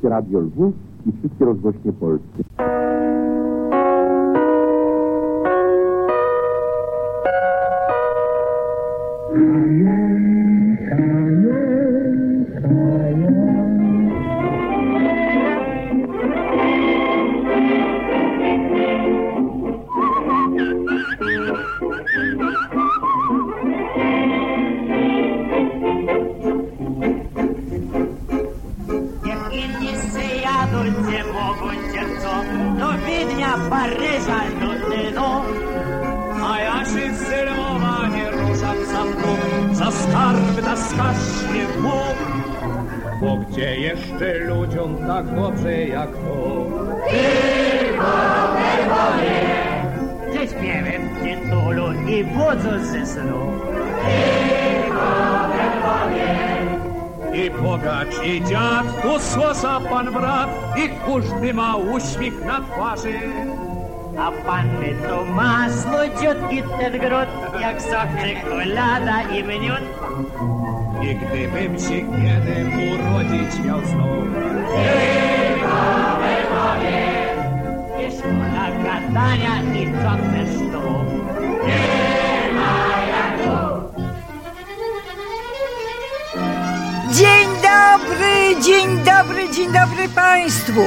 Polskie Radio Lwów i wszystkie rozgłośnie polskie. W mur Bo gdzie jeszcze ludziom tak dobrze jak to? Że śpiewem w tytulu i budzą ze snu I bogacz, i dziad, tu słosa pan brat, i każdy ma uśmiech na twarzy. A panny to ma słodziutki ten gród, jak sok czekolada i miód. I gdybym się kiedy urodzić miał znów. I szkoda gadania i co też to. Dzień dobry, dzień dobry, dzień dobry Państwu.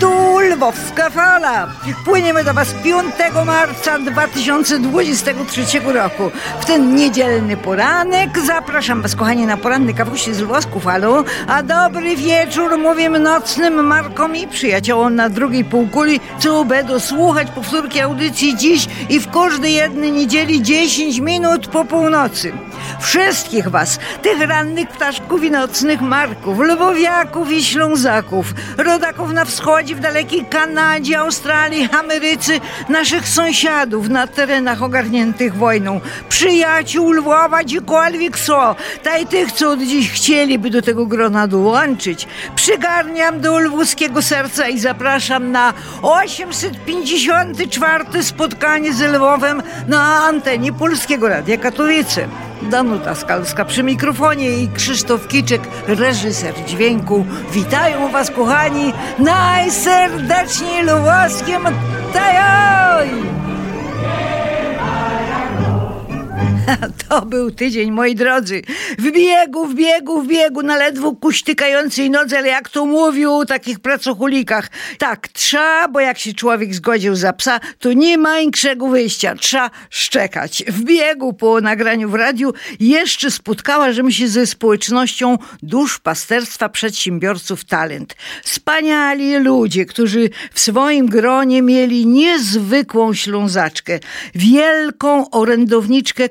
Tu Lwowska Fala. Płyniemy do Was 5 marca 2023 roku. W ten niedzielny poranek zapraszam Was, kochani, na poranny kawusie z Lwowską Falą, a dobry wieczór mówię nocnym Markom i przyjaciołom na drugiej półkuli, co będą słuchać powtórki audycji dziś i w każdej jednej niedzieli 10 minut po północy. Wszystkich Was, tych rannych ptaszków i nocnych Marków, Lwowiaków i Ślązaków, rodaków na wschodzie, w dalekiej Kanadzie, Australii, Ameryce, naszych sąsiadów na terenach ogarniętych wojną, przyjaciół Lwowa, gdziekolwiek są, taj tych, co od dziś chcieliby do tego grona dołączyć. Przygarniam do lwowskiego serca i zapraszam na 854 spotkanie z Lwowem na antenie Polskiego Radia Katowice. Danuta Skalska przy mikrofonie i Krzysztof Kiczek, reżyser dźwięku. Witają Was, kochani, najserdeczniej lwowskim tajoj! To był tydzień, moi drodzy. W biegu, w biegu, w biegu, na ledwo kuśtykającej nodze, ale jak to mówił o takich pracochulikach. Tak, trza, bo jak się człowiek zgodził za psa, to nie ma inkszego wyjścia. Trza szczekać. W biegu po nagraniu w radiu jeszcze spotkała, żebym się ze społecznością duszpasterstwa przedsiębiorców Talent. Wspaniali ludzie, którzy w swoim gronie mieli niezwykłą ślązaczkę. Wielką orędowniczkę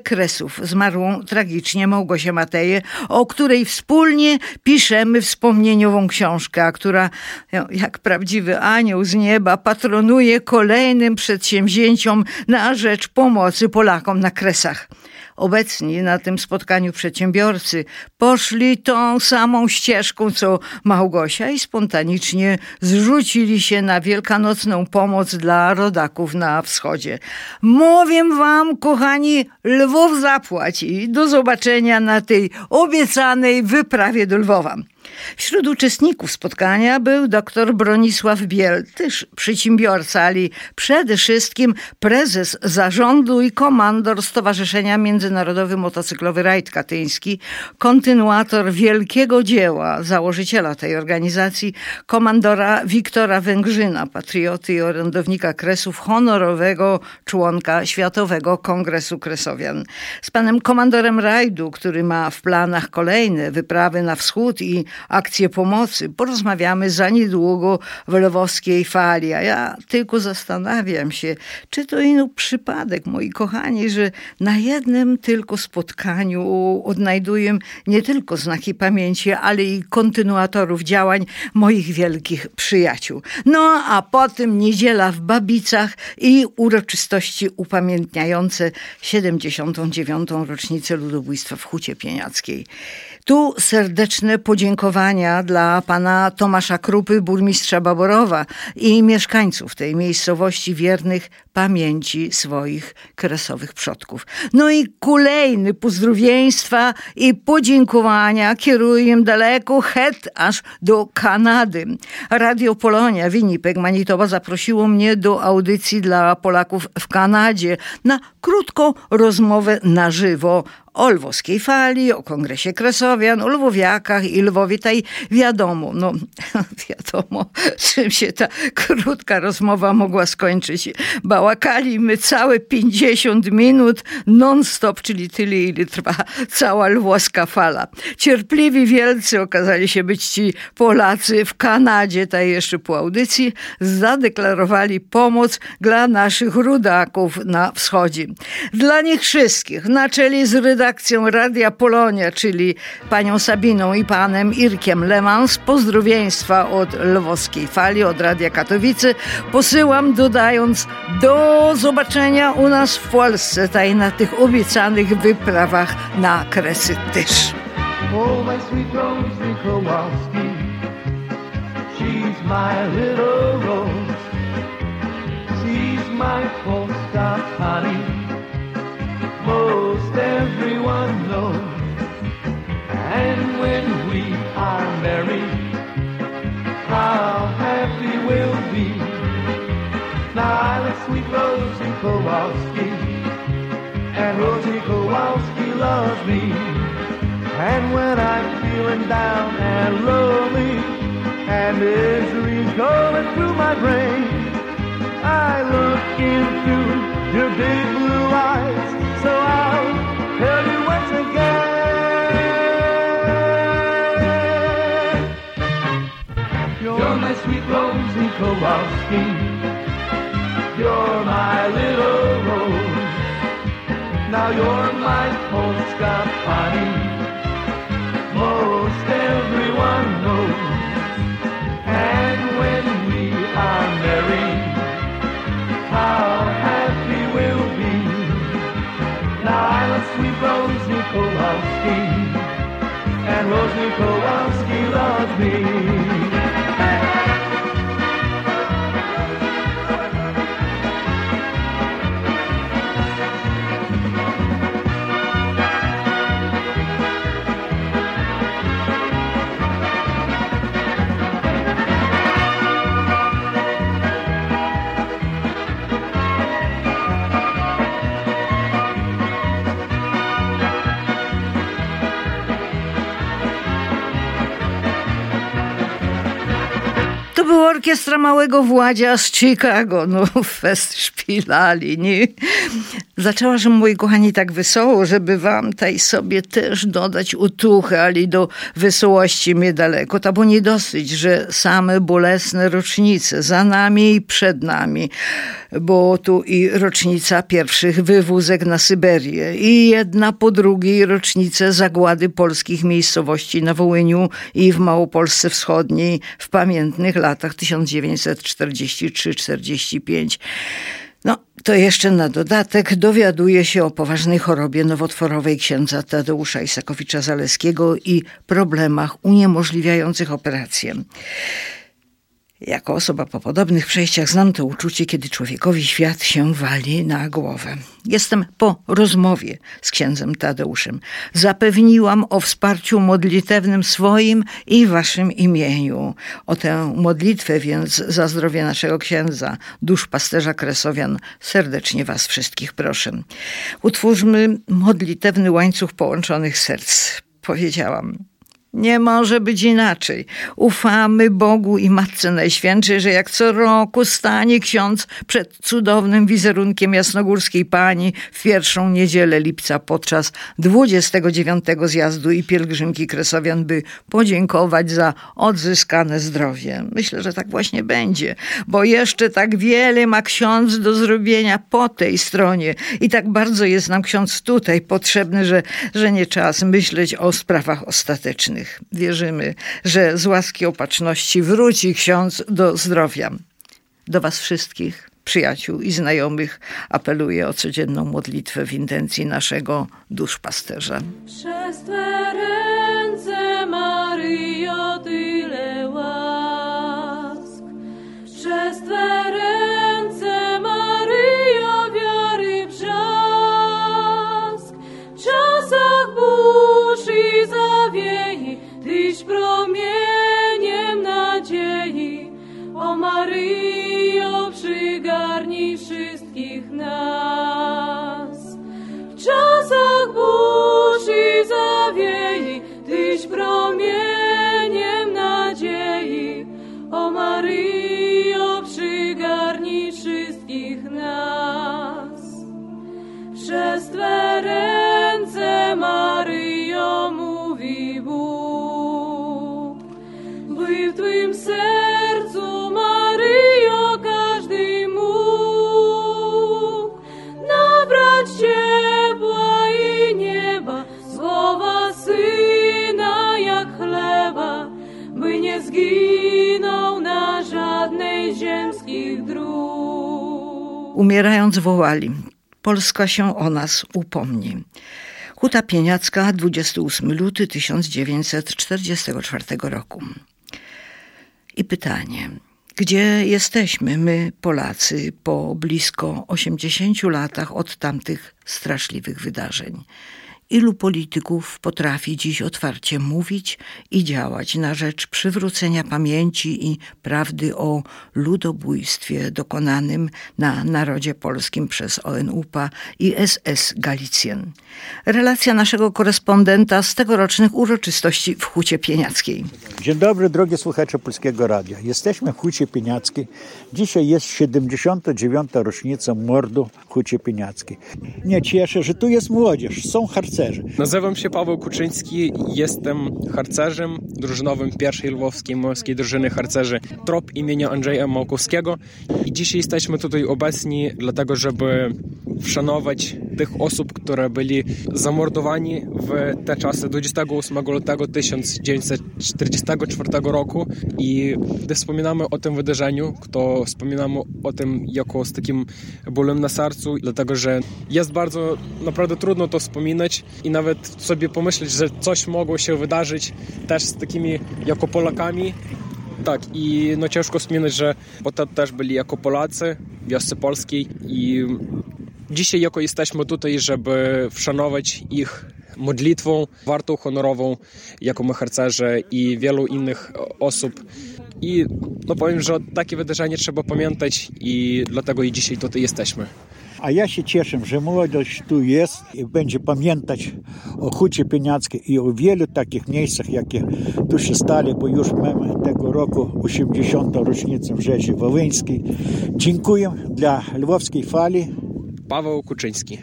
Zmarłą tragicznie Małgosię Mateję, o której wspólnie piszemy wspomnieniową książkę, która no, jak prawdziwy anioł z nieba patronuje kolejnym przedsięwzięciom na rzecz pomocy Polakom na Kresach. Obecni na tym spotkaniu przedsiębiorcy poszli tą samą ścieżką co Małgosia i spontanicznie zrzucili się na wielkanocną pomoc dla rodaków na wschodzie. Mówię wam, kochani, Lwów zapłaci. Do zobaczenia na tej obiecanej wyprawie do Lwowa. Wśród uczestników spotkania był dr Bronisław Biel, też przedsiębiorca, ale przede wszystkim prezes zarządu i komandor Stowarzyszenia Międzynarodowy Motocyklowy Rajd Katyński, kontynuator wielkiego dzieła założyciela tej organizacji, komandora Wiktora Węgrzyna, patrioty i orędownika kresów, honorowego członka Światowego Kongresu Kresowian. Z panem komandorem rajdu, który ma w planach kolejne wyprawy na wschód i akcję pomocy. Porozmawiamy za niedługo w lwowskiej fali, a ja tylko zastanawiam się, czy to ino przypadek, moi kochani, że na jednym tylko spotkaniu odnajduję nie tylko znaki pamięci, ale i kontynuatorów działań moich wielkich przyjaciół. No a potem niedziela w Babicach i uroczystości upamiętniające 79. rocznicę ludobójstwa w Hucie Pieniackiej. Tu serdeczne podziękowania dla pana Tomasza Krupy, burmistrza Baborowa i mieszkańców tej miejscowości wiernych pamięci swoich kresowych przodków. No i kolejny pozdrowieństwa i podziękowania kieruję daleko, het aż do Kanady. Radio Polonia Winnipeg Manitoba zaprosiło mnie do audycji dla Polaków w Kanadzie na krótką rozmowę na żywo o lwowskiej fali, o kongresie kresowian, o lwowiakach i Lwowie. Tej wiadomo, no wiadomo, czym się ta krótka rozmowa mogła skończyć. Bałakali my całe 50 minut non-stop, czyli tyle, ile trwa cała lwowska fala. Cierpliwi wielcy okazali się być ci Polacy w Kanadzie, tej jeszcze po audycji, zadeklarowali pomoc dla naszych rudaków na wschodzie. Dla nich wszystkich, na czele z redakcją Radia Polonia, czyli panią Sabiną i panem Irkiem Lemans, pozdrowieństwa od lwowskiej fali, od Radia Katowice, posyłam dodając do zobaczenia u nas w Polsce, tutaj na tych obiecanych wyprawach na Kresy też. Oh, my Kowalski, she's my little rose, she's my Polska honey. Most everyone knows. And when we are married, how happy we'll be. Now I sweet Rosie Kowalski, and Rosie Kowalski loves me. And when I'm feeling down and lonely, and misery's going through my brain, I look into your big blue eyes so I'll tell you once again. You're my sweet Rosie Kowalski. You're my little rose. Now you're my Polska Pani. Most everyone knows. Orkiestra Małego Władzia z Chicago, no fest szpilali, nie? Zaczęła, że moi kochani, tak wesoło, żeby wam tej sobie też dodać utuchy, ale do wesołości mnie daleko. To bo nie dosyć, że same bolesne rocznice za nami i przed nami, bo tu i rocznica pierwszych wywózek na Syberię i jedna po drugiej rocznice zagłady polskich miejscowości na Wołyniu i w Małopolsce Wschodniej w pamiętnych latach 1943-45. No, to jeszcze na dodatek dowiaduje się o poważnej chorobie nowotworowej księdza Tadeusza Isakowicza-Zaleskiego i problemach uniemożliwiających operację. Jako osoba po podobnych przejściach znam to uczucie, kiedy człowiekowi świat się wali na głowę. Jestem po rozmowie z księdzem Tadeuszem. Zapewniłam o wsparciu modlitewnym swoim i waszym imieniu. O tę modlitwę więc za zdrowie naszego księdza, dusz pasterza Kresowian, serdecznie was wszystkich proszę. Utwórzmy modlitewny łańcuch połączonych serc. Powiedziałam, nie może być inaczej. Ufamy Bogu i Matce Najświętszej, że jak co roku stanie ksiądz przed cudownym wizerunkiem jasnogórskiej pani w pierwszą niedzielę lipca podczas 29 zjazdu i pielgrzymki Kresowian, by podziękować za odzyskane zdrowie. Myślę, że tak właśnie będzie, bo jeszcze tak wiele ma ksiądz do zrobienia po tej stronie i tak bardzo jest nam ksiądz tutaj potrzebny, że, że nie czas myśleć o sprawach ostatecznych. Wierzymy, że z łaski opatrzności wróci ksiądz do zdrowia. Do Was wszystkich, przyjaciół i znajomych, apeluję o codzienną modlitwę w intencji naszego duszpasterza. Przez promieniem nadziei. O Maryjo, przygarnij wszystkich nas. W czasach burz Umierając wołali, Polska się o nas upomni. Huta Pieniacka, 28 luty 1944 roku. I pytanie, gdzie jesteśmy my, Polacy, po blisko 80 latach od tamtych straszliwych wydarzeń? Ilu polityków potrafi dziś otwarcie mówić i działać na rzecz przywrócenia pamięci i prawdy o ludobójstwie dokonanym na narodzie polskim przez ONUPA i SS Galicjen? Relacja naszego korespondenta z tegorocznych uroczystości w Hucie Pieniackiej. Dzień dobry, drogie słuchacze Polskiego Radia. Jesteśmy w Hucie Pieniackiej. Dzisiaj jest 79. rocznica mordu w Hucie Pieniackiej. Nie cieszę, że tu jest młodzież, są harcerze. Nazywam się Paweł Kuczyński, jestem harcerzem drużynowym pierwszej lwowskiej morskiej drużyny harcerzy TROP imienia Andrzeja Małkowskiego. I dzisiaj jesteśmy tutaj obecni dlatego, żeby wszanować tych osób, które byli zamordowani w te czasy 28 lutego 1944 roku. I gdy wspominamy o tym wydarzeniu, to wspominamy o tym jako z takim bólem na sercu, dlatego że jest bardzo naprawdę trudno to wspominać i nawet sobie pomyśleć, że coś mogło się wydarzyć też z takimi jako Polakami, tak, i no ciężko wspominać, że to też byli jako Polacy w wiosce polskiej i dzisiaj jako jesteśmy tutaj, żeby wszanować ich modlitwą, wartą honorową, jako my harcerze i wielu innych osób. I no powiem, że takie wydarzenie trzeba pamiętać i dlatego i dzisiaj tutaj jesteśmy. A ja się cieszę, że młodzież tu jest i będzie pamiętać o Hucie Pieniackiej i o wielu takich miejscach, jakie tu się stali, bo już mamy tego roku 80. rocznicę rzezi Wołyńskiej. Dziękuję dla Lwowskiej Fali. Paweł Kuczyński.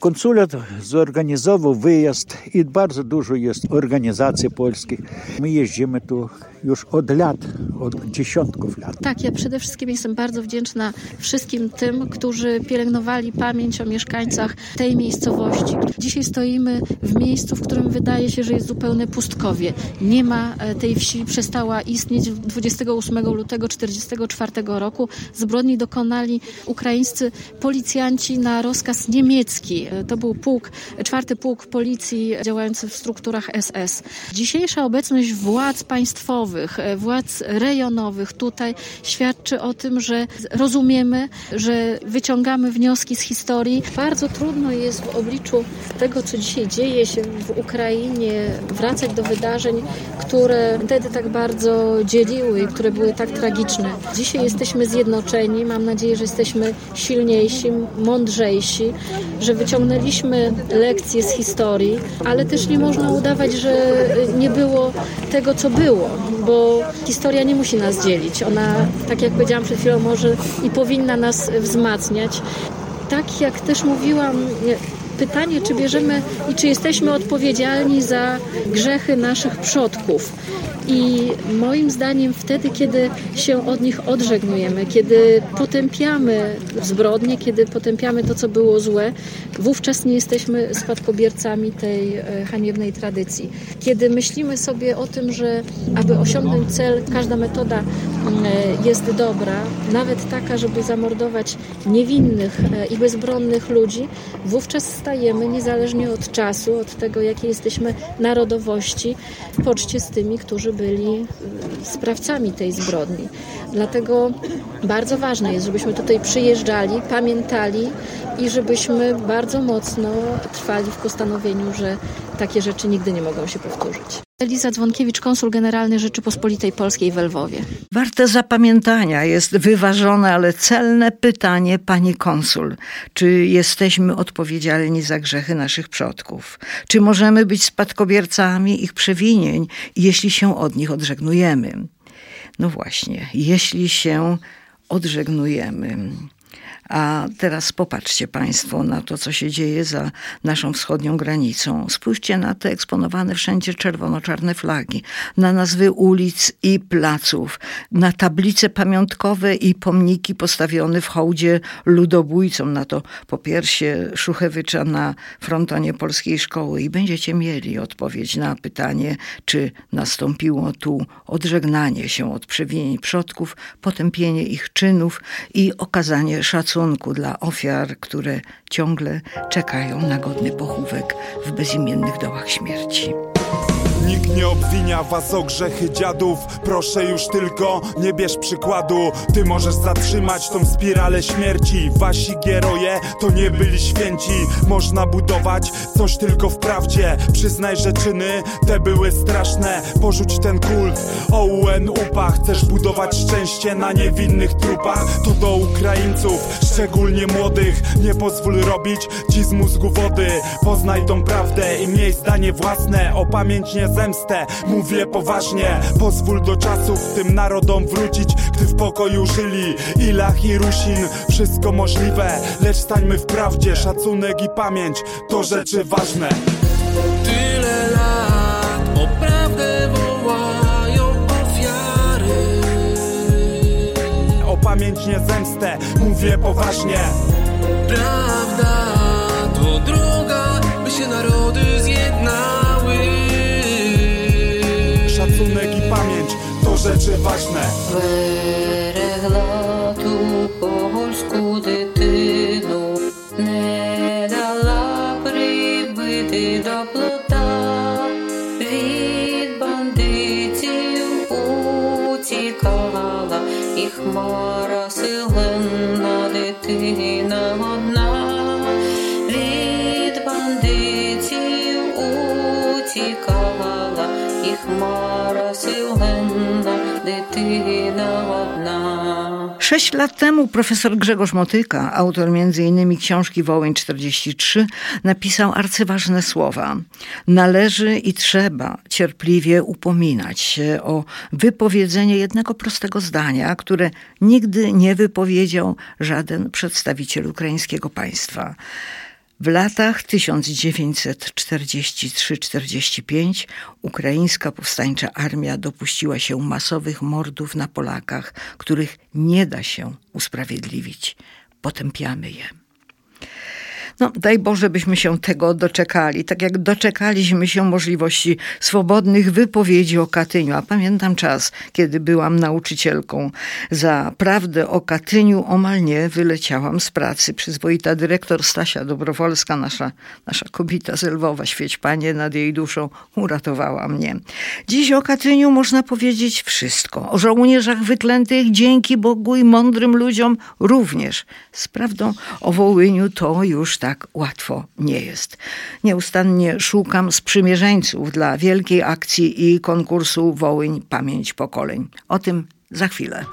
Konsulat zorganizował wyjazd i bardzo dużo jest organizacji polskich. My jeździmy tu już od lat, od dziesiątków lat. Tak, ja przede wszystkim jestem bardzo wdzięczna wszystkim tym, którzy pielęgnowali pamięć o mieszkańcach tej miejscowości. Dzisiaj stoimy w miejscu, w którym wydaje się, że jest zupełne pustkowie. Nie ma tej wsi, przestała istnieć 28 lutego 1944 roku. Zbrodni dokonali ukraińscy policjanci na rozkaz niemiecki niemiecki. To był pułk, czwarty pułk policji działający w strukturach SS. Dzisiejsza obecność władz państwowych, władz rejonowych tutaj świadczy o tym, że rozumiemy, że wyciągamy wnioski z historii. Bardzo trudno jest w obliczu tego, co dzisiaj dzieje się w Ukrainie, wracać do wydarzeń, które wtedy tak bardzo dzieliły i które były tak tragiczne. Dzisiaj jesteśmy zjednoczeni. Mam nadzieję, że jesteśmy silniejsi, mądrzejsi, że wyciągnęliśmy lekcje z historii, ale też nie można udawać, że nie było tego, co było, bo historia nie musi nas dzielić. Ona, tak jak powiedziałam przed chwilą, może i powinna nas wzmacniać. Tak jak też mówiłam, pytanie, czy bierzemy i czy jesteśmy odpowiedzialni za grzechy naszych przodków. I moim zdaniem wtedy, kiedy się od nich odżegnujemy, kiedy potępiamy zbrodnie, kiedy potępiamy to, co było złe, wówczas nie jesteśmy spadkobiercami tej e, haniebnej tradycji. Kiedy myślimy sobie o tym, że aby osiągnąć cel, każda metoda mm, e, jest dobra, nawet taka, żeby zamordować niewinnych e, i bezbronnych ludzi, wówczas stajemy niezależnie od czasu, od tego, jakiej jesteśmy narodowości, w poczcie z tymi, którzy byli sprawcami tej zbrodni. Dlatego bardzo ważne jest, żebyśmy tutaj przyjeżdżali, pamiętali i żebyśmy bardzo mocno trwali w postanowieniu, że takie rzeczy nigdy nie mogą się powtórzyć. Eliza Dzwonkiewicz, konsul generalny Rzeczypospolitej Polskiej w Lwowie. Warte zapamiętania jest wyważone, ale celne pytanie pani konsul. Czy jesteśmy odpowiedzialni za grzechy naszych przodków? Czy możemy być spadkobiercami ich przewinień, jeśli się od nich odżegnujemy? No właśnie, jeśli się odżegnujemy. A teraz popatrzcie Państwo na to, co się dzieje za naszą wschodnią granicą. Spójrzcie na te eksponowane wszędzie czerwono-czarne flagi, na nazwy ulic i placów, na tablice pamiątkowe i pomniki postawione w hołdzie ludobójcom, na to popiersie Szuchewycza na frontonie polskiej szkoły i będziecie mieli odpowiedź na pytanie, czy nastąpiło tu odżegnanie się od przewinień przodków, potępienie ich czynów i okazanie szacunku szacunku dla ofiar, które ciągle czekają na godny pochówek w bezimiennych dołach śmierci. Nikt nie obwinia was o grzechy dziadów. Proszę już tylko nie bierz przykładu. Ty możesz zatrzymać tą spiralę śmierci. Wasi gieroje to nie byli święci. Można budować coś tylko w prawdzie. Przyznaj, że czyny te były straszne. Porzuć ten kult. OUN UPA Chcesz budować szczęście na niewinnych trupach? To do Ukraińców, szczególnie młodych. Nie pozwól robić ci z mózgu wody. Poznaj tą prawdę i miej zdanie własne. Opamięć nie zemstę. Mówię poważnie, pozwól do czasów tym narodom wrócić Gdy w pokoju żyli Ilach i Rusin. Wszystko możliwe, lecz stańmy w prawdzie Szacunek i pamięć to rzeczy ważne. Tyle lat o prawdę wołają ofiary. O pamięć nie zemstę, mówię poważnie. Prawda to droga, by się narody rzeczy ważne. Берегла ту погорську дитину, не дала прибити до плота, від бандитів утікала, і хмара Sześć lat temu profesor Grzegorz Motyka, autor m.in. książki Wołyń 43, napisał arcyważne słowa. Należy i trzeba cierpliwie upominać się o wypowiedzenie jednego prostego zdania, które nigdy nie wypowiedział żaden przedstawiciel ukraińskiego państwa. W latach 1943-45 ukraińska powstańcza armia dopuściła się masowych mordów na Polakach, których nie da się usprawiedliwić. Potępiamy je. No, daj Boże, byśmy się tego doczekali. Tak jak doczekaliśmy się możliwości swobodnych wypowiedzi o Katyniu. A pamiętam czas, kiedy byłam nauczycielką. Za prawdę o Katyniu omal nie wyleciałam z pracy. Przyzwoita dyrektor Stasia Dobrowolska, nasza, nasza kobieta z Lwowa, świeć Panie nad jej duszą, uratowała mnie. Dziś o Katyniu można powiedzieć wszystko. O żołnierzach wyklętych dzięki Bogu i mądrym ludziom również. Z prawdą o Wołyniu to już tak łatwo nie jest. Nieustannie szukam sprzymierzeńców dla wielkiej akcji i konkursu Wołyń Pamięć Pokoleń. O tym za chwilę.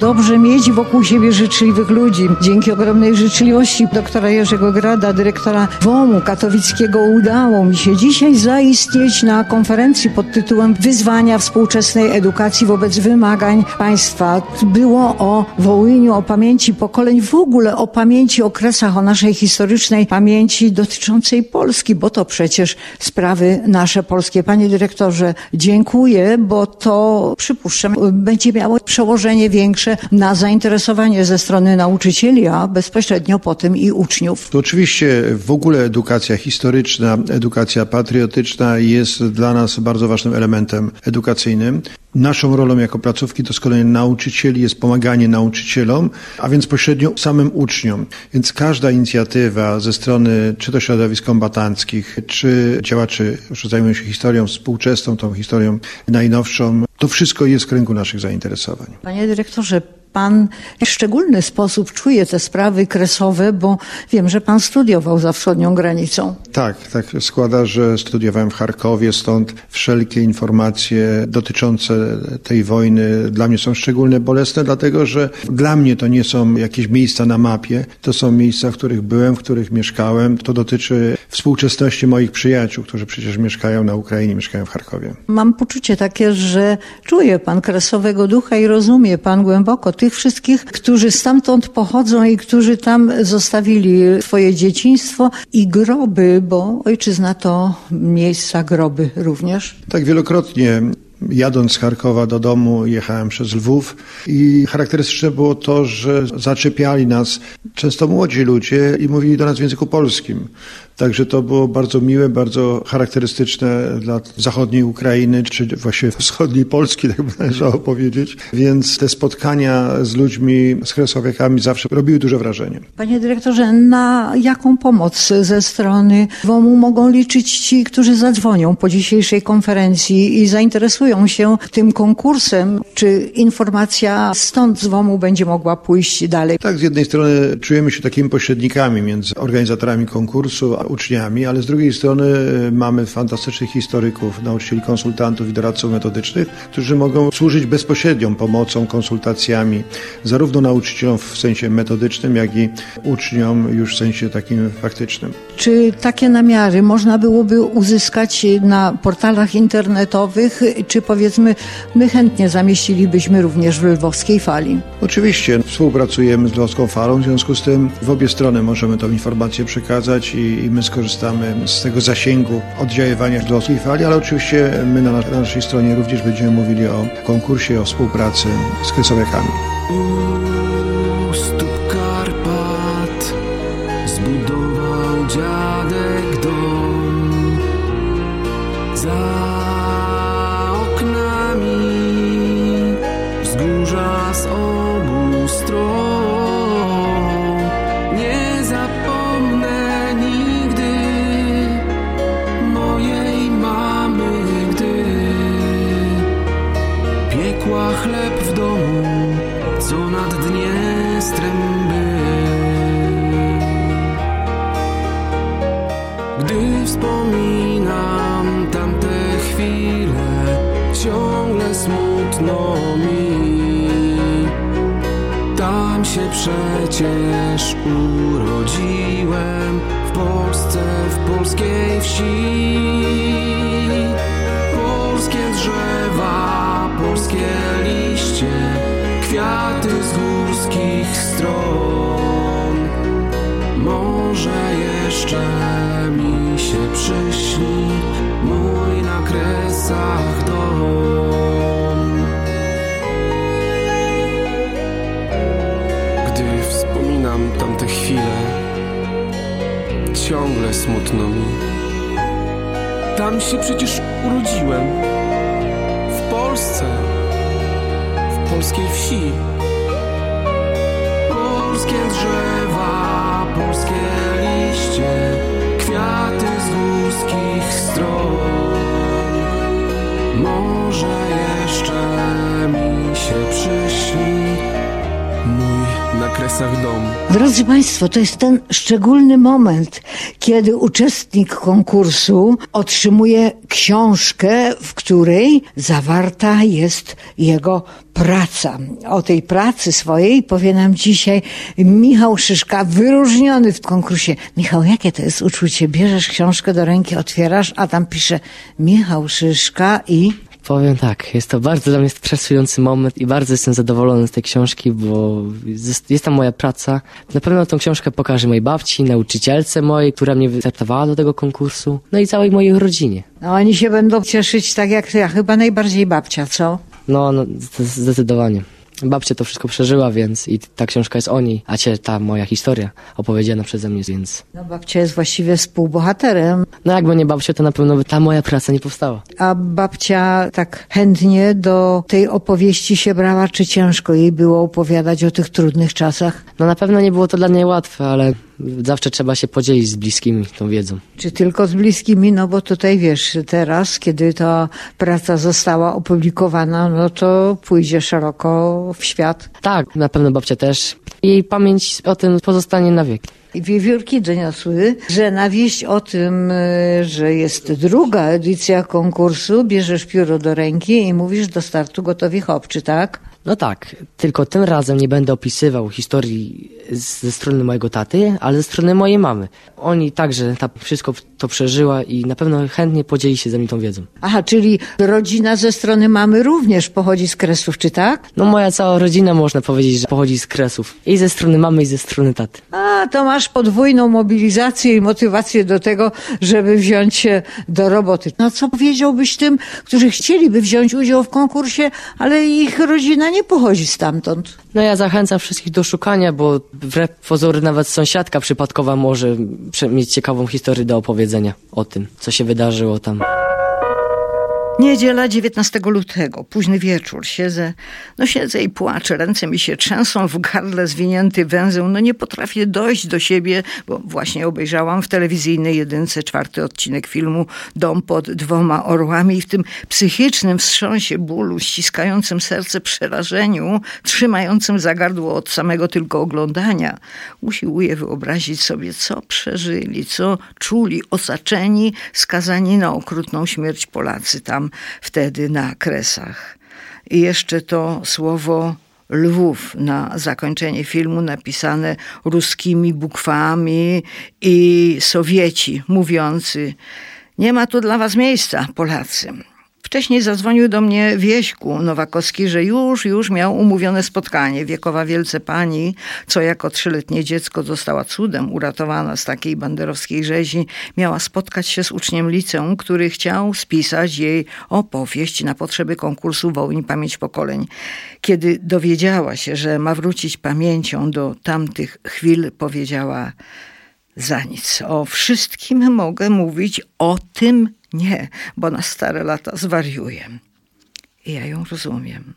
Dobrze mieć wokół siebie życzliwych ludzi. Dzięki ogromnej życzliwości doktora Jerzego Grada, dyrektora WOMU katowickiego, udało mi się dzisiaj zaistnieć na konferencji pod tytułem Wyzwania współczesnej edukacji wobec wymagań państwa. Było o Wołyniu, o pamięci pokoleń, w ogóle o pamięci, okresach, o naszej historycznej pamięci dotyczącej Polski, bo to przecież sprawy nasze polskie. Panie dyrektorze, dziękuję, bo to przypuszczam będzie miało przełożenie większe na zainteresowanie ze strony nauczycieli, a bezpośrednio potem i uczniów. To oczywiście w ogóle edukacja historyczna, edukacja patriotyczna jest dla nas bardzo ważnym elementem edukacyjnym. Naszą rolą jako placówki to z kolei nauczycieli jest pomaganie nauczycielom, a więc pośrednio samym uczniom. Więc każda inicjatywa ze strony czy to środowisk kombatanckich, czy działaczy, którzy zajmują się historią współczesną, tą historią najnowszą, to wszystko jest w kręgu naszych zainteresowań. Panie dyrektorze, Pan w szczególny sposób czuje te sprawy kresowe, bo wiem, że Pan studiował za wschodnią granicą. Tak, tak składa, że studiowałem w Charkowie, stąd wszelkie informacje dotyczące tej wojny dla mnie są szczególnie bolesne, dlatego że dla mnie to nie są jakieś miejsca na mapie, to są miejsca, w których byłem, w których mieszkałem. To dotyczy współczesności moich przyjaciół, którzy przecież mieszkają na Ukrainie, mieszkają w Charkowie. Mam poczucie takie, że czuje Pan kresowego ducha i rozumie Pan głęboko tych wszystkich, którzy stamtąd pochodzą i którzy tam zostawili swoje dzieciństwo i groby, bo ojczyzna to miejsca groby również. Tak, wielokrotnie Jadąc z Charkowa do domu, jechałem przez Lwów i charakterystyczne było to, że zaczepiali nas często młodzi ludzie i mówili do nas w języku polskim. Także to było bardzo miłe, bardzo charakterystyczne dla zachodniej Ukrainy, czy właściwie wschodniej Polski, tak by należało powiedzieć. Więc te spotkania z ludźmi, z kresowiakami zawsze robiły duże wrażenie. Panie dyrektorze, na jaką pomoc ze strony WOM-u mogą liczyć ci, którzy zadzwonią po dzisiejszej konferencji i zainteresują się tym konkursem? Czy informacja stąd z WOM-u będzie mogła pójść dalej? Tak, z jednej strony czujemy się takimi pośrednikami między organizatorami konkursu, a uczniami, ale z drugiej strony e, mamy fantastycznych historyków, nauczycieli, konsultantów i doradców metodycznych, którzy mogą służyć bezpośrednią pomocą, konsultacjami, zarówno nauczycielom w sensie metodycznym, jak i uczniom już w sensie takim faktycznym. Czy takie namiary można byłoby uzyskać na portalach internetowych, czy powiedzmy my chętnie zamieścilibyśmy również w lwowskiej fali? Oczywiście współpracujemy z Lwowską Falą, w związku z tym w obie strony możemy tą informację przekazać i, i my skorzystamy z tego zasięgu oddziaływania Lwowskiej Fali, ale oczywiście my na, na naszej stronie również będziemy mówili o konkursie, o współpracy z kresowiakami. Się przecież urodziłem, w Polsce, w polskiej wsi. Polskie drzewa, polskie liście, kwiaty z górskich stron. Może jeszcze mi się przyśni mój na kresach dom. Wspominam tamte chwile, ciągle smutno mi. Tam się przecież urodziłem. W Polsce, w polskiej wsi. Polskie drzewa, polskie liście, kwiaty z ludzkich stron. Może jeszcze mi się przyśni mój na kresach. Drodzy Państwo, to jest ten szczególny moment, kiedy uczestnik konkursu otrzymuje książkę, w której zawarta jest jego praca. O tej pracy swojej powie nam dzisiaj Michał Szyszka, wyróżniony w konkursie. Michał, jakie to jest uczucie? Bierzesz książkę do ręki, otwierasz, a tam pisze Michał Szyszka i Powiem tak, jest to bardzo dla mnie stresujący moment i bardzo jestem zadowolony z tej książki, bo jest, jest tam moja praca. Na pewno tą książkę pokażę mojej babci, nauczycielce mojej, która mnie wystartowała do tego konkursu, no i całej mojej rodzinie. no, oni się będą cieszyć tak jak ja, chyba najbardziej babcia, co? No, no zde- zdecydowanie. Babcia to wszystko przeżyła, więc i ta książka jest o niej, a cię ta moja historia opowiedziana przeze mnie, więc... No, babcia jest właściwie współbohaterem, No jakby nie babcia, to na pewno by ta moja praca nie powstała. a babcia tak chętnie do tej opowieści się brała, czy ciężko jej było opowiadać o tych trudnych czasach? No na pewno nie było to dla niej łatwe, ale zawsze trzeba się podzielić z bliskimi tą wiedzą. Czy tylko z bliskimi? No bo tutaj wiesz, teraz, kiedy ta praca została opublikowana, no to pójdzie szeroko w świat. Tak, na pewno babcia też. Jej pamięć o tym pozostanie na wieki. Wiewiórki doniosły, że na wieść o tym, y, że jest druga edycja konkursu, bierzesz pióro do ręki i mówisz do startu gotowi hop, czy tak? No tak, tylko tym razem nie będę opisywał historii ze strony mojego taty, ale ze strony mojej mamy. Oni także ta, wszystko to przeżyła i na pewno chętnie podzieli się ze mną tą wiedzą. Aha, czyli rodzina ze strony mamy również pochodzi z Kresów, czy tak? No moja cała rodzina można powiedzieć, że pochodzi z Kresów. I ze strony mamy i ze strony taty. A, to masz podwójną mobilizację i motywację do tego, żeby wziąć się do roboty. No co powiedziałbyś tym, którzy chcieliby wziąć udział w konkursie, ale ich rodzina nie pochodzi stamtąd? No ja zachęcam wszystkich do szukania, bo wbrew pozory nawet sąsiadka przypadkowa może mieć ciekawą historię do opowiedzenia o tym, co się wydarzyło tam. Niedziela 19 lutego, późny wieczór, siedzę, no siedzę i płaczę, ręce mi się trzęsą, w gardle zwinięty węzeł, no nie potrafię dojść do siebie, bo właśnie obejrzałam w telewizyjnej jedynce czwarty odcinek filmu Dom pod dwoma orłami. I w tym psychicznym wstrząsie bólu, ściskającym serce przerażeniu, trzymającym za gardło od samego tylko oglądania, usiłuję wyobrazić sobie, co przeżyli, co czuli osaczeni, skazani na okrutną śmierć Polacy tam wtedy na Kresach. I jeszcze to słowo Lwów na zakończenie filmu napisane ruskimi bukwami i Sowieci mówiący nie ma tu dla was miejsca, Polacy. Wcześniej zadzwonił do mnie Wieśku Nowakowski, że już, już miał umówione spotkanie. Wiekowa wielce pani, co jako trzyletnie dziecko została cudem uratowana z takiej banderowskiej rzezi, miała spotkać się z uczniem liceum, który chciał spisać jej opowieść na potrzeby konkursu Wołyń Pamięć Pokoleń. Kiedy dowiedziała się, że ma wrócić pamięcią do tamtych chwil, powiedziała za nic. O wszystkim mogę mówić, o tym nie, bo na stare lata zwariuję. I ja ją rozumiem.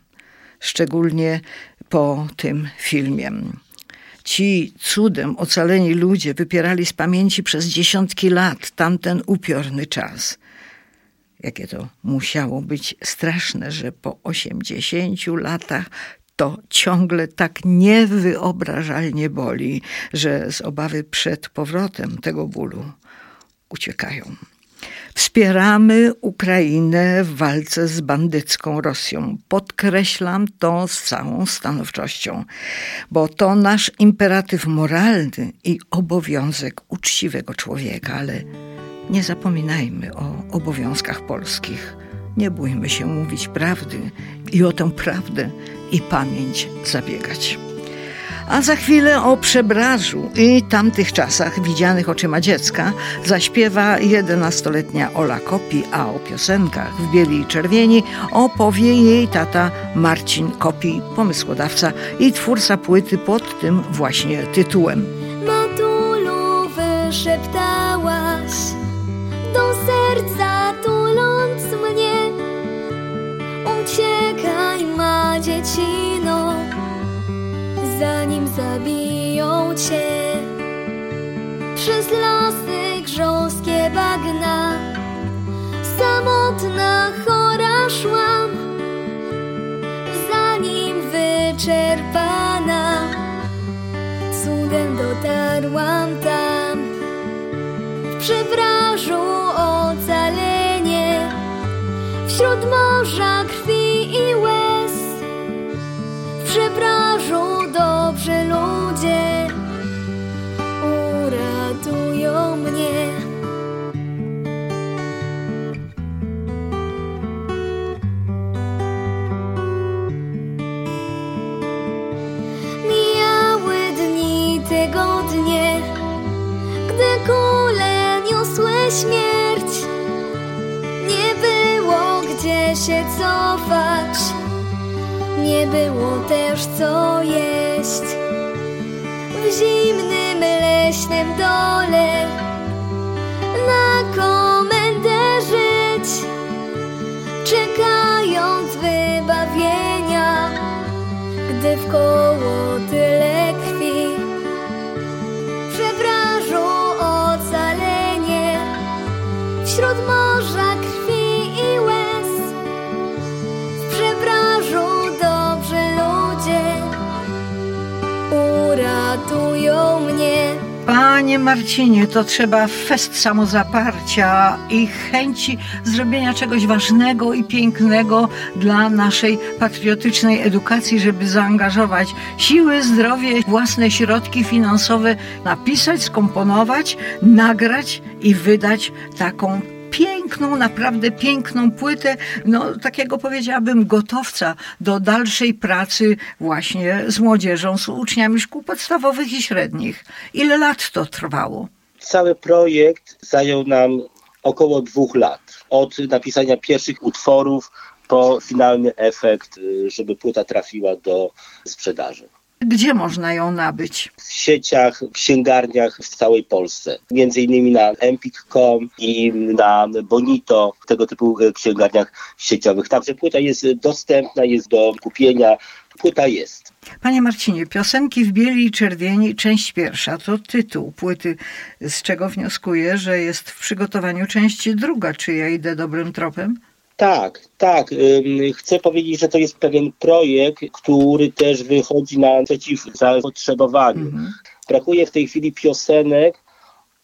Szczególnie po tym filmie. Ci cudem ocaleni ludzie wypierali z pamięci przez dziesiątki lat tamten upiorny czas. Jakie to musiało być straszne, że po osiemdziesięciu latach to ciągle tak niewyobrażalnie boli, że z obawy przed powrotem tego bólu uciekają. Wspieramy Ukrainę w walce z bandycką Rosją. Podkreślam to z całą stanowczością, bo to nasz imperatyw moralny i obowiązek uczciwego człowieka, ale nie zapominajmy o obowiązkach polskich. Nie bójmy się mówić prawdy i o tę prawdę i pamięć zabiegać. A za chwilę o przebrażu i tamtych czasach widzianych oczyma dziecka zaśpiewa 11-letnia Ola Kopi, a o piosenkach w bieli i czerwieni opowie jej tata Marcin Kopi, pomysłodawca i twórca płyty pod tym właśnie tytułem. Matulu wyszeptałaś do serca tuląc mnie Uciekaj ma dziecino zanim zabiją cię. Przez lasy grząskie bagna Samotna chora szłam. Zanim wyczerpana Cudem dotarłam tam. W przybrażu ocalenie Wśród morza krwi i łez W przybrażu dobrzy ludzie uratują mnie. Mijały dni, tygodnie, gdy kule niosły śmierć. Nie było gdzie się cofać, nie było też co jeść. W zimnym leśnym dole na komendę żyć, czekając wybawienia, gdy w koło tyle Panie Marcinie, to trzeba fest samozaparcia i chęci zrobienia czegoś ważnego i pięknego dla naszej patriotycznej edukacji, żeby zaangażować siły, zdrowie, własne środki finansowe, napisać, skomponować, nagrać i wydać taką piękną, naprawdę piękną płytę, no takiego powiedziałabym gotowca do dalszej pracy właśnie z młodzieżą, z uczniami szkół podstawowych i średnich. Ile lat to trwało? Cały projekt zajął nam około dwóch lat. Od napisania pierwszych utworów po finalny efekt, y, żeby płyta trafiła do sprzedaży. Gdzie można ją nabyć? W sieciach, księgarniach w całej Polsce. Między innymi na empik.com i na Bonito, tego typu księgarniach sieciowych. Także płyta jest dostępna, jest do kupienia. Płyta jest. Panie Marcinie, piosenki w bieli i czerwieni, część pierwsza, to tytuł płyty, z czego wnioskuję, że jest w przygotowaniu część druga. Czy ja idę dobrym tropem? Tak, tak. Chcę powiedzieć, że to jest pewien projekt, który też wychodzi naprzeciw zapotrzebowaniu. Mhm. Brakuje w tej chwili piosenek,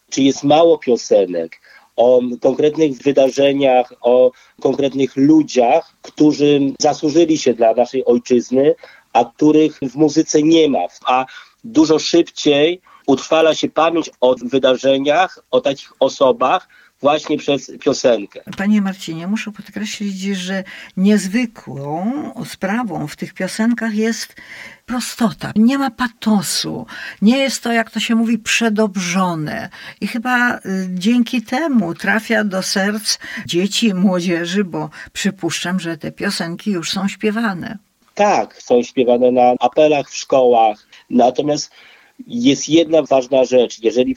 czy jest mało piosenek o konkretnych wydarzeniach, o konkretnych ludziach, którzy zasłużyli się dla naszej ojczyzny, a których w muzyce nie ma. A dużo szybciej utrwala się pamięć o wydarzeniach, o takich osobach, właśnie przez piosenkę. Panie Marcinie, muszę podkreślić, że niezwykłą sprawą w tych piosenkach jest prostota. Nie ma patosu. Nie jest to, jak to się mówi, przedobrzone. I chyba y, dzięki temu trafia do serc dzieci, młodzieży, bo przypuszczam, że te piosenki już są śpiewane. Tak, są śpiewane na apelach w szkołach. Natomiast jest jedna ważna rzecz. Jeżeli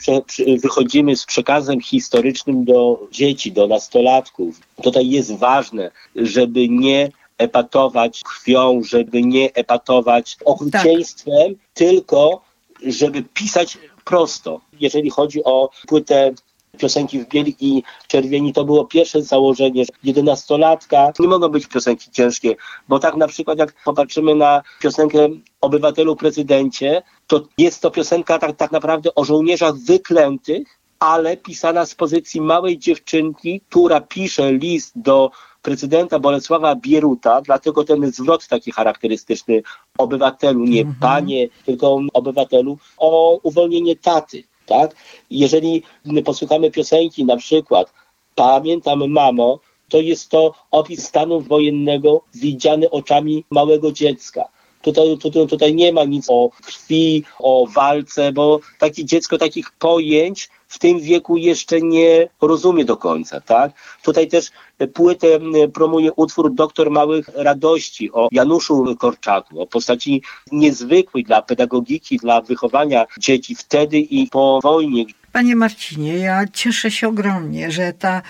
wychodzimy z przekazem historycznym do dzieci, do nastolatków, tutaj jest ważne, żeby nie epatować krwią, żeby nie epatować okrucieństwem, tak. tylko żeby pisać prosto. Jeżeli chodzi o płytę piosenki w bieli i czerwieni to było pierwsze założenie, że jedenastolatka. Nie mogą być piosenki ciężkie, bo tak na przykład jak popatrzymy na piosenkę Obywatelu Prezydencie, to jest to piosenka tak, tak naprawdę o żołnierzach wyklętych, ale pisana z pozycji małej dziewczynki, która pisze list do prezydenta Bolesława Bieruta, dlatego ten zwrot taki charakterystyczny obywatelu, nie mhm. panie, tylko obywatelu, o uwolnienie taty tak? Jeżeli posłuchamy piosenki na przykład Pamiętam mamo, to jest to opis stanu wojennego widziany oczami małego dziecka. Tutaj, tutaj, tutaj nie ma nic o krwi, o walce, bo takie dziecko takich pojęć w tym wieku jeszcze nie rozumie do końca, tak? Tutaj też płytę promuje utwór Doktor Małych Radości o Januszu Korczaku, o postaci niezwykłej dla pedagogiki, dla wychowania dzieci wtedy i po wojnie. Panie Marcinie, ja cieszę się ogromnie, że ta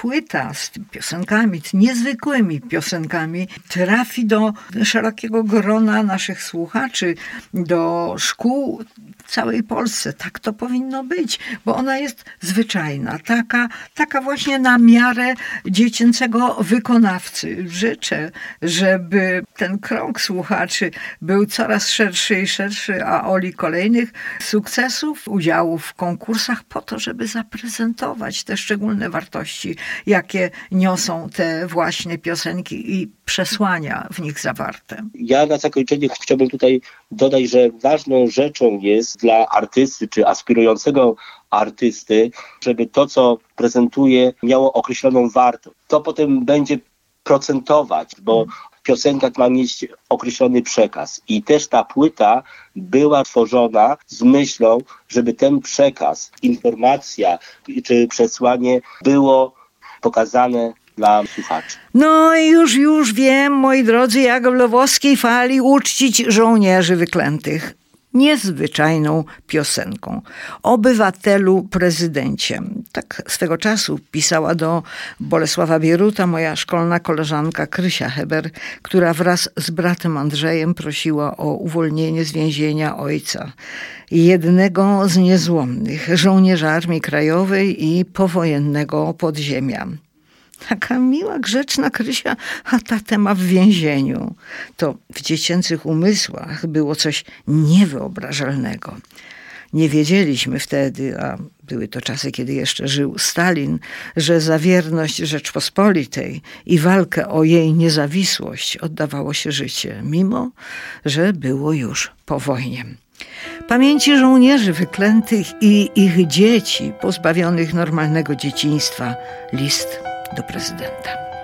płyta z piosenkami, z niezwykłymi piosenkami trafi do szerokiego grona naszych słuchaczy, do szkół w całej Polsce. Tak to powinno być, bo ona jest zwyczajna, taka, taka właśnie na miarę dziecięcego wykonawcy. Życzę, żeby ten krąg słuchaczy był coraz szerszy i szerszy, a Oli kolejnych sukcesów, udziałów w konkursach po to, żeby zaprezentować te szczególne wartości, jakie niosą te właśnie piosenki i przesłania w nich zawarte. Ja na zakończenie chciałbym tutaj dodać, że ważną rzeczą jest dla artysty czy aspirującego artysty, żeby to, co prezentuje, miało określoną wartość. To potem będzie procentować, bo w piosenkach ma mieć określony przekaz. I też ta płyta była tworzona z myślą, żeby ten przekaz, informacja czy przesłanie było pokazane dla słuchaczy. No i już, już wiem, moi drodzy, jak w lwowskiej fali uczcić żołnierzy wyklętych niezwyczajną piosenką. Obywatelu prezydencie. Tak swego czasu pisała do Bolesława Bieruta moja szkolna koleżanka Krysia Heber, która wraz z bratem Andrzejem prosiła o uwolnienie z więzienia ojca. Jednego z niezłomnych żołnierza Armii Krajowej i powojennego podziemia. Taka miła, grzeczna Krysia, a ta ma w więzieniu. To w dziecięcych umysłach było coś niewyobrażalnego. Nie wiedzieliśmy wtedy, a były to czasy, kiedy jeszcze żył Stalin, że za wierność Rzeczpospolitej i walkę o jej niezawisłość oddawało się życie, mimo że było już po wojnie. Pamięci żołnierzy wyklętych i ich dzieci pozbawionych normalnego dzieciństwa list do prezydenta.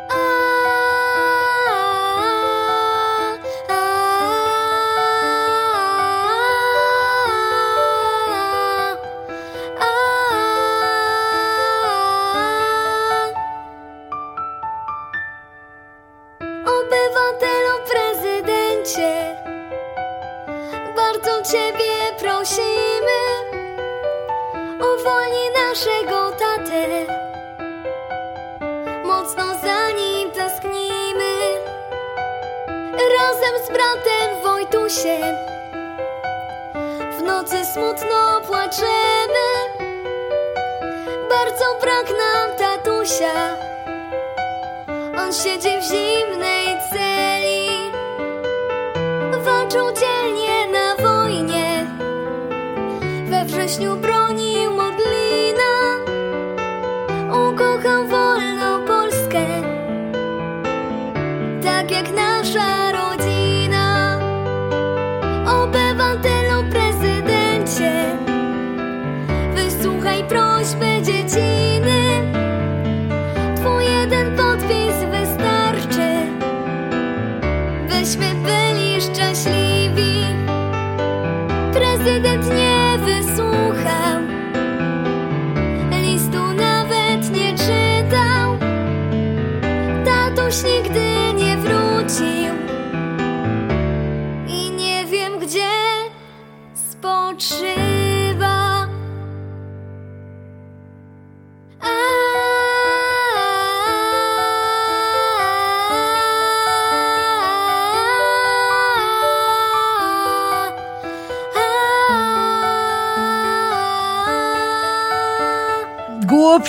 Wojtusiem. W nocy smutno płaczemy, bardzo brak nam tatusia. On siedzi w zimnej celi. Walczył dzielnie na wojnie. We wrześniu bronił Modlina. Ukochał wolną Polskę. Tak jak nasza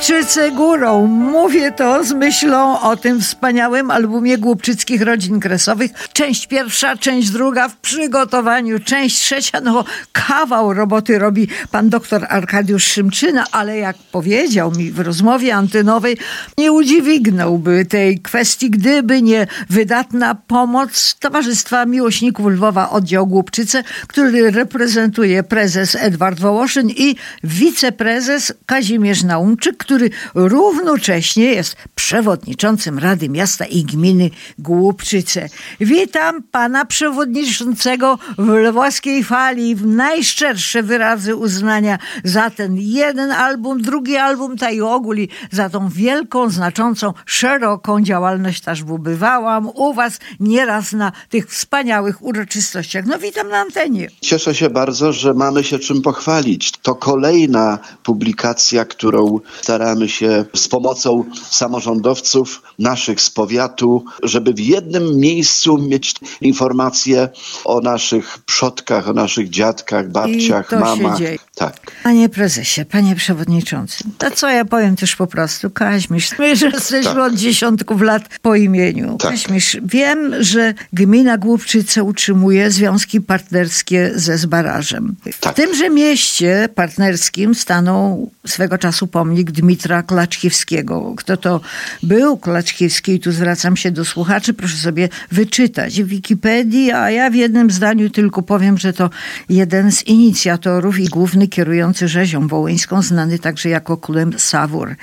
Głupczyce górą. Mówię to z myślą o tym wspaniałym albumie głupczyckich rodzin kresowych. Część pierwsza, część druga w przygotowaniu, część trzecia, no kawał roboty robi pan doktor Arkadiusz Szymczyna, ale jak powiedział mi w rozmowie antynowej, nie udźwignąłby tej kwestii, gdyby nie wydatna pomoc Towarzystwa Miłośników Lwowa Oddział Głupczyce, który reprezentuje prezes Edward Wołoszyn i wiceprezes Kazimierz Naum Dworczyk, który równocześnie jest przewodniczącym Rady Miasta i Gminy Głupczyce. Witam pana przewodniczącego w lwowskiej fali w najszczersze wyrazy uznania za ten jeden album, drugi album, ta i ogóli za tą wielką, znaczącą, szeroką działalność też bywałam u was nieraz na tych wspaniałych uroczystościach. No witam na antenie. Cieszę się bardzo, że mamy się czym pochwalić. To kolejna publikacja, którą staramy się z pomocą samorządowców naszych z powiatu, żeby w jednym miejscu mieć informacje o naszych przodkach, o naszych dziadkach, babciach, I to mamach. Tak. Panie prezesie, panie przewodniczący, to co ja powiem też po prostu, Kaźmisz, my że jesteśmy Tak. od dziesiątków lat po imieniu. Tak. Kaźmisz, wiem, że gmina Głupczyce utrzymuje związki partnerskie ze Zbarażem. Tak. W tymże mieście partnerskim stanął swego czasu pomnik Dmitra Klaczkiewskiego. Kto to był Klaczkiewski? I tu zwracam się do słuchaczy, proszę sobie wyczytać w Wikipedii, a ja w jednym zdaniu tylko powiem, że to jeden z inicjatorów i główny kierujący rzezią wołyńską, znany także jako królem Sawur.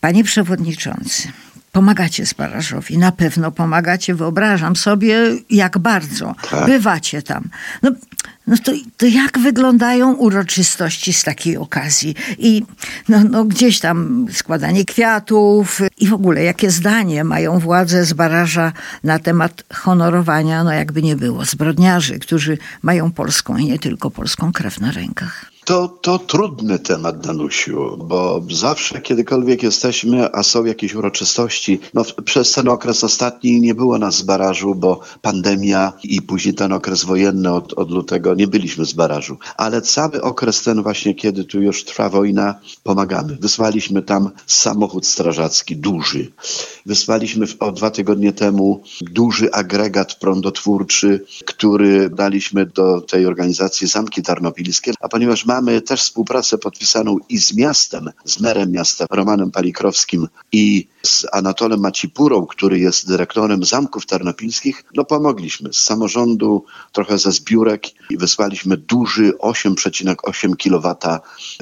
Panie przewodniczący, pomagacie Zbarażowi, na pewno pomagacie, wyobrażam sobie, jak bardzo. Tak. Bywacie tam. No, no to, to jak wyglądają uroczystości z takiej okazji? I no, no gdzieś tam składanie kwiatów i w ogóle jakie zdanie mają władze z baraża na temat honorowania, no jakby nie było, zbrodniarzy, którzy mają polską i nie tylko polską krew na rękach. To, to trudny temat, Danusiu, bo zawsze, kiedykolwiek jesteśmy, a są jakieś uroczystości, no przez ten okres ostatni nie było nas z barażu, bo pandemia i później ten okres wojenny od, od lutego nie byliśmy z barażu. Ale cały okres ten właśnie, kiedy tu już trwa wojna, pomagamy. Wysłaliśmy tam samochód strażacki, duży. Wysłaliśmy o dwa tygodnie temu duży agregat prądotwórczy, który daliśmy do tej organizacji Zamki Tarnopilskie, a ponieważ mamy też współpracę podpisaną i z miastem, z merem miasta Romanem Palikrowskim i z Anatolem Macipurą, który jest dyrektorem Zamków Tarnopilskich, no pomogliśmy z samorządu, trochę ze zbiórek i wysłaliśmy duży 8,8 kW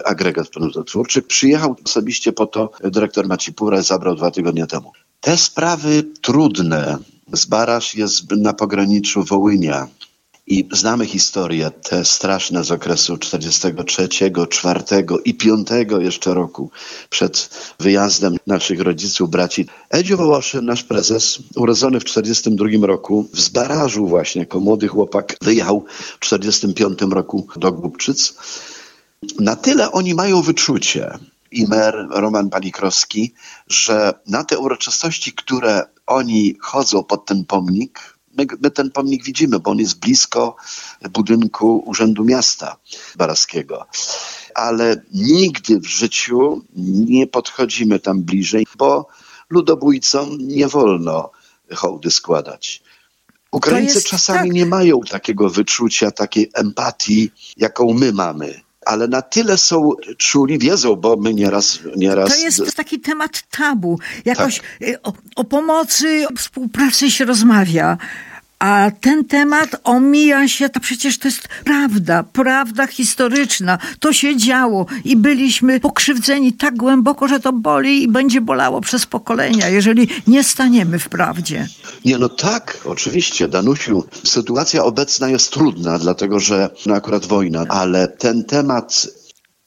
agregat prądotwórczy. Przyjechał osobiście po to dyrektor Macipura, zabrał dwa tygodnie temu. Te sprawy trudne. Zbaraż jest na pograniczu Wołynia. I znamy historię, te straszne z okresu 43, 4 i 5 jeszcze roku przed wyjazdem naszych rodziców, braci. Edziu Wołoszy, nasz prezes, urodzony w 42 roku, w Zbarażu właśnie, jako młody chłopak, wyjechał w 45 roku do Głubczyc. Na tyle oni mają wyczucie, i mer Roman Palikrowski, że na te uroczystości, które oni chodzą pod ten pomnik, my, my ten pomnik widzimy, bo on jest blisko budynku Urzędu Miasta Baraskiego. Ale nigdy w życiu nie podchodzimy tam bliżej, bo ludobójcom nie wolno hołdy składać. Ukraińcy jest czasami tak. nie mają takiego wyczucia, takiej empatii, jaką my mamy. Ale na tyle są czuli, wiedzą, bo my nieraz... nieraz To jest taki temat tabu. Jakoś y, o, o pomocy, o współpracy się rozmawia. A ten temat omija się, to przecież to jest prawda, prawda historyczna. To się działo i byliśmy pokrzywdzeni tak głęboko, że to boli i będzie bolało przez pokolenia, jeżeli nie staniemy w prawdzie. Nie, no tak, oczywiście, Danusiu. Sytuacja obecna jest trudna, dlatego że no akurat wojna, ale ten temat,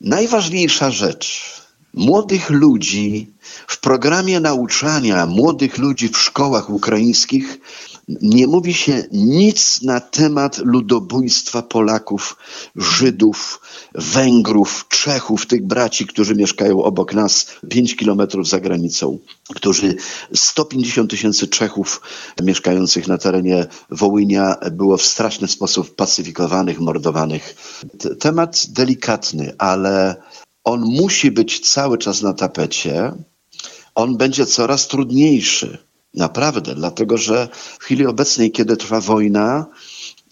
najważniejsza rzecz, młodych ludzi w programie nauczania młodych ludzi w szkołach ukraińskich nie mówi się nic na temat ludobójstwa Polaków, Żydów, Węgrów, Czechów, tych braci, którzy mieszkają obok nas 5 kilometrów za granicą, którzy 150 tysięcy Czechów mieszkających na terenie Wołynia było w straszny sposób pacyfikowanych, mordowanych. Temat delikatny, ale on musi być cały czas na tapecie. On będzie coraz trudniejszy. Naprawdę, dlatego że w chwili obecnej, kiedy trwa wojna,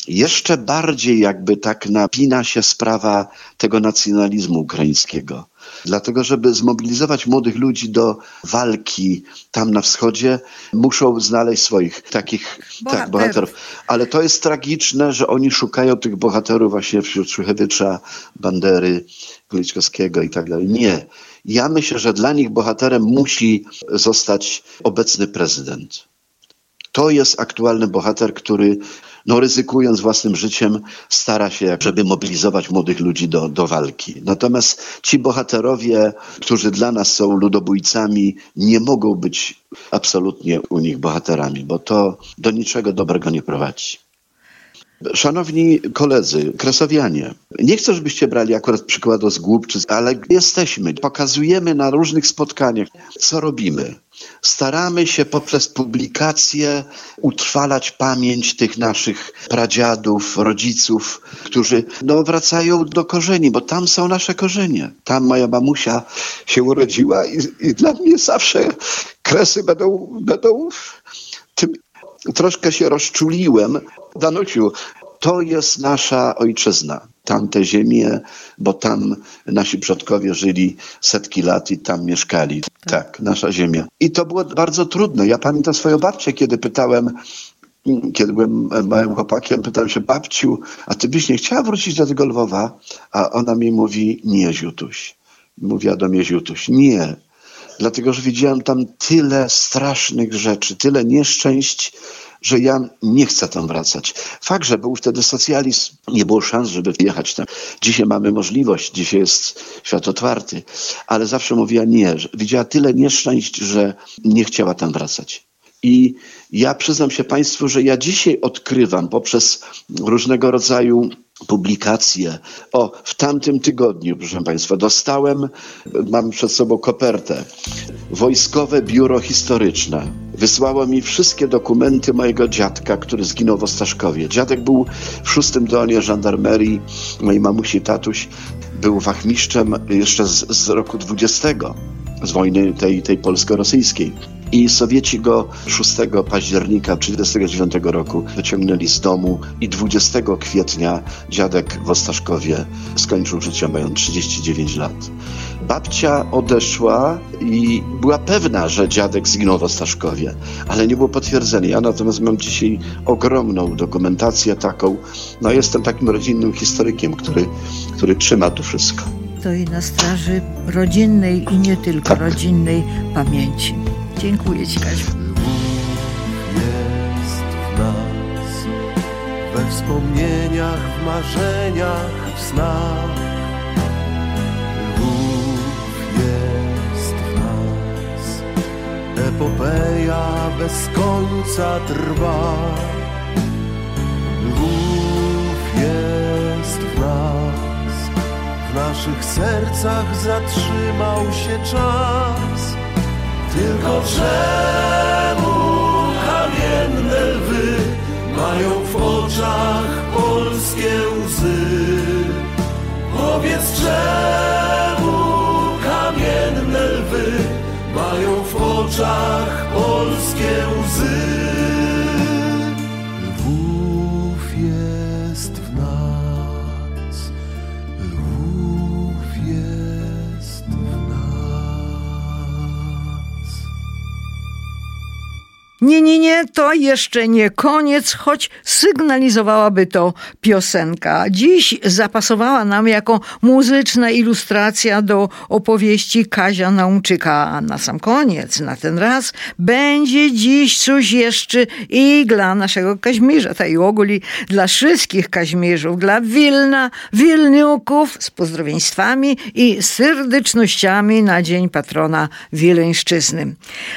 jeszcze bardziej jakby tak napina się sprawa tego nacjonalizmu ukraińskiego. Dlatego, żeby zmobilizować młodych ludzi do walki tam na wschodzie, muszą znaleźć swoich takich bohaterów. Tak, bohaterów. Ale to jest tragiczne, że oni szukają tych bohaterów właśnie wśród Szuchewicza, Bandery, Kuliczkowskiego i tak dalej. Nie. Ja myślę, że dla nich bohaterem musi zostać obecny prezydent. To jest aktualny bohater, który no ryzykując własnym życiem, stara się, żeby mobilizować młodych ludzi do, do walki. Natomiast ci bohaterowie, którzy dla nas są ludobójcami, nie mogą być absolutnie u nich bohaterami, bo to do niczego dobrego nie prowadzi. Szanowni koledzy, kresowianie, nie chcę, żebyście brali akurat przykładu z Głupczyc, ale jesteśmy, pokazujemy na różnych spotkaniach, co robimy. Staramy się poprzez publikacje utrwalać pamięć tych naszych pradziadów, rodziców, którzy no, wracają do korzeni, bo tam są nasze korzenie. Tam moja mamusia się urodziła i, i dla mnie zawsze kresy będą, będą tym troszkę się rozczuliłem. Danusiu, to jest nasza ojczyzna. Tamte ziemie, bo tam nasi przodkowie żyli setki lat i tam mieszkali. Tak, nasza ziemia. I to było bardzo trudne. Ja pamiętam swoją babcię, kiedy pytałem, kiedy byłem małym chłopakiem, pytałem się, babciu, a ty byś nie chciała wrócić do tego Lwowa? A ona mi mówi, nie, Ziutuś. Mówiła do mnie Ziutuś, nie. Dlatego, że widziałem tam tyle strasznych rzeczy, tyle nieszczęść, że ja nie chcę tam wracać. Fakt, że był wtedy socjalizm, nie było szans, żeby wyjechać tam. Dzisiaj mamy możliwość, dzisiaj jest świat otwarty, ale zawsze mówiła nie. Widziała tyle nieszczęść, że nie chciała tam wracać. I ja przyznam się Państwu, że ja dzisiaj odkrywam poprzez różnego rodzaju publikacje. O, w tamtym tygodniu, proszę Państwa, dostałem, mam przed sobą kopertę, Wojskowe Biuro Historyczne. Wysłało mi wszystkie dokumenty mojego dziadka, który zginął w Ostaszkowie. Dziadek był w szóstym donie żandarmerii, mojej mamusi tatuś był wachmistrzem jeszcze z, z roku 20, z wojny tej, tej polsko-rosyjskiej. I Sowieci go 6 października 1939 roku wyciągnęli z domu i 20 kwietnia dziadek w Ostaszkowie skończył życie mając 39 lat. Babcia odeszła i była pewna, że dziadek zginął w Ostaszkowie, ale nie było potwierdzenia. Ja natomiast mam dzisiaj ogromną dokumentację taką. No jestem takim rodzinnym historykiem, który, który trzyma to wszystko. Stoi na straży rodzinnej i nie tylko tak. rodzinnej pamięci. Dziękuję Ci, Kaziu. jest w nas, we wspomnieniach, w marzeniach, w snach. Lwów jest w nas, epopeja bez końca trwa. Lwów jest w nas, w naszych sercach zatrzymał się czas tylko czemu kamienne lwy mają w oczach polskie łzy? Powiedz czemu kamienne lwy mają w oczach polskie łzy? Nie, nie, nie, to jeszcze nie koniec, choć sygnalizowałaby to piosenka. Dziś zapasowała nam jako muzyczna ilustracja do opowieści Kazia Nauczyka. A na sam koniec, na ten raz, będzie dziś coś jeszcze i dla naszego Kaźmirza, tej ogóli dla wszystkich Kaźmirzów, dla Wilna, Wilniuków z pozdrowieństwami i serdecznościami na Dzień Patrona Wileńszczyzny.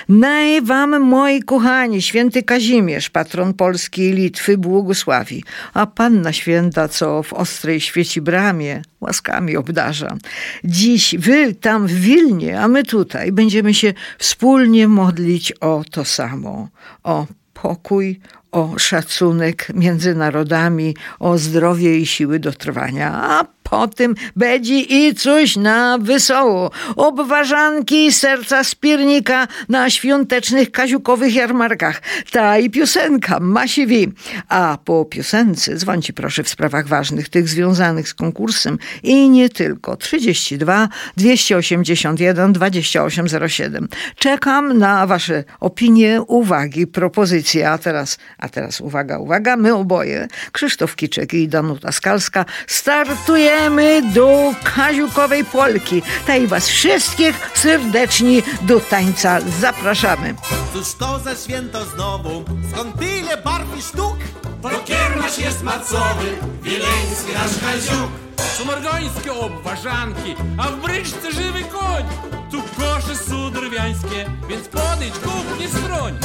Naj wam, moi kochani, Kochani, święty Kazimierz, patron Polski i Litwy, błogosławi, a Panna Święta, co w ostrej świeci bramie, łaskami obdarza. Dziś wy tam w Wilnie, a my tutaj będziemy się wspólnie modlić o to samo, o pokój, o szacunek między narodami, o zdrowie i siły do trwania. A po tym będzie i coś na wesoło. Obważanki serca spiernika na świątecznych kaziukowych jarmarkach. Ta i piosenka Masiwi. A po piosence dzwońcie proszę w sprawach ważnych, tych związanych z konkursem i nie tylko. 32 281 2807. Czekam na wasze opinie, uwagi, propozycje. A teraz, a teraz uwaga, uwaga, my oboje, Krzysztof Kiczek i Danuta Skalska, startujemy do Kaziukowej Polki. Tej was wszystkich serdecznie do tańca zapraszamy. Cóż to za święto znowu? Skąd tyle barw i sztuk? To kiermasz jest macowy, wileński nasz Kaziuk. Sumargońskie obważanki, a w bryczce żywy koń. Tu kosze są drewniańskie, więc podejdź, kup, nie stroń.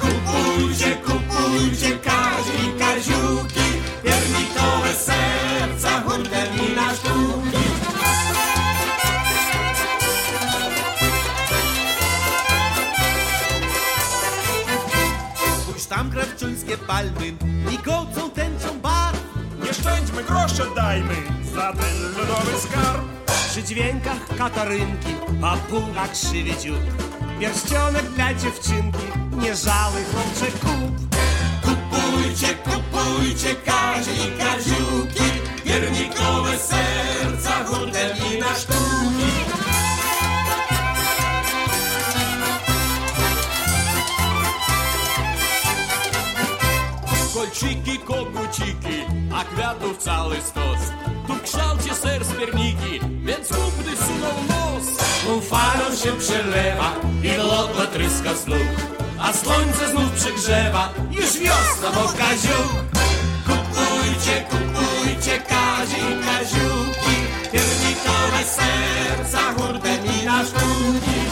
Kupujcie, kupujcie, Kazi i Kaziuki, piernikowe serca, huntem i na sztuki. Spójrz tam krawczuńskie palmy i gołcą tęczą barw. Nie szczędźmy, grosze dajmy za ten lodowy skarb. Przy dźwiękach katarynki, a półka krzywy dziób. Pierścionek dla dziewczynki, nie żały chłopcze kup. Kupujcie, kupujcie, Kazi i Kaziuki, serca, huntem i na sztuki. чики, когу чики, а квяту в цілий стос. Тукшал чи сир спірніки, він скупний сунув нос. У фану ще пшелева, і лопла триска снук, а сонце знов пригжева, і ж весна мов кажук. Kupujcie, kupujcie, kazi, kaziuki, piernikowe serca, hurtem i na sztuki.